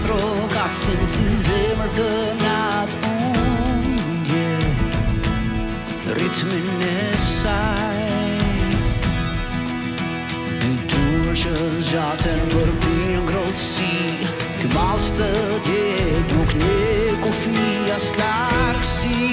patro Ka si zemër të natë undje Ritmin e saj Në tu është gjatën për pinë ngrosi Këmallës të djetë nuk ne kufi as larkësi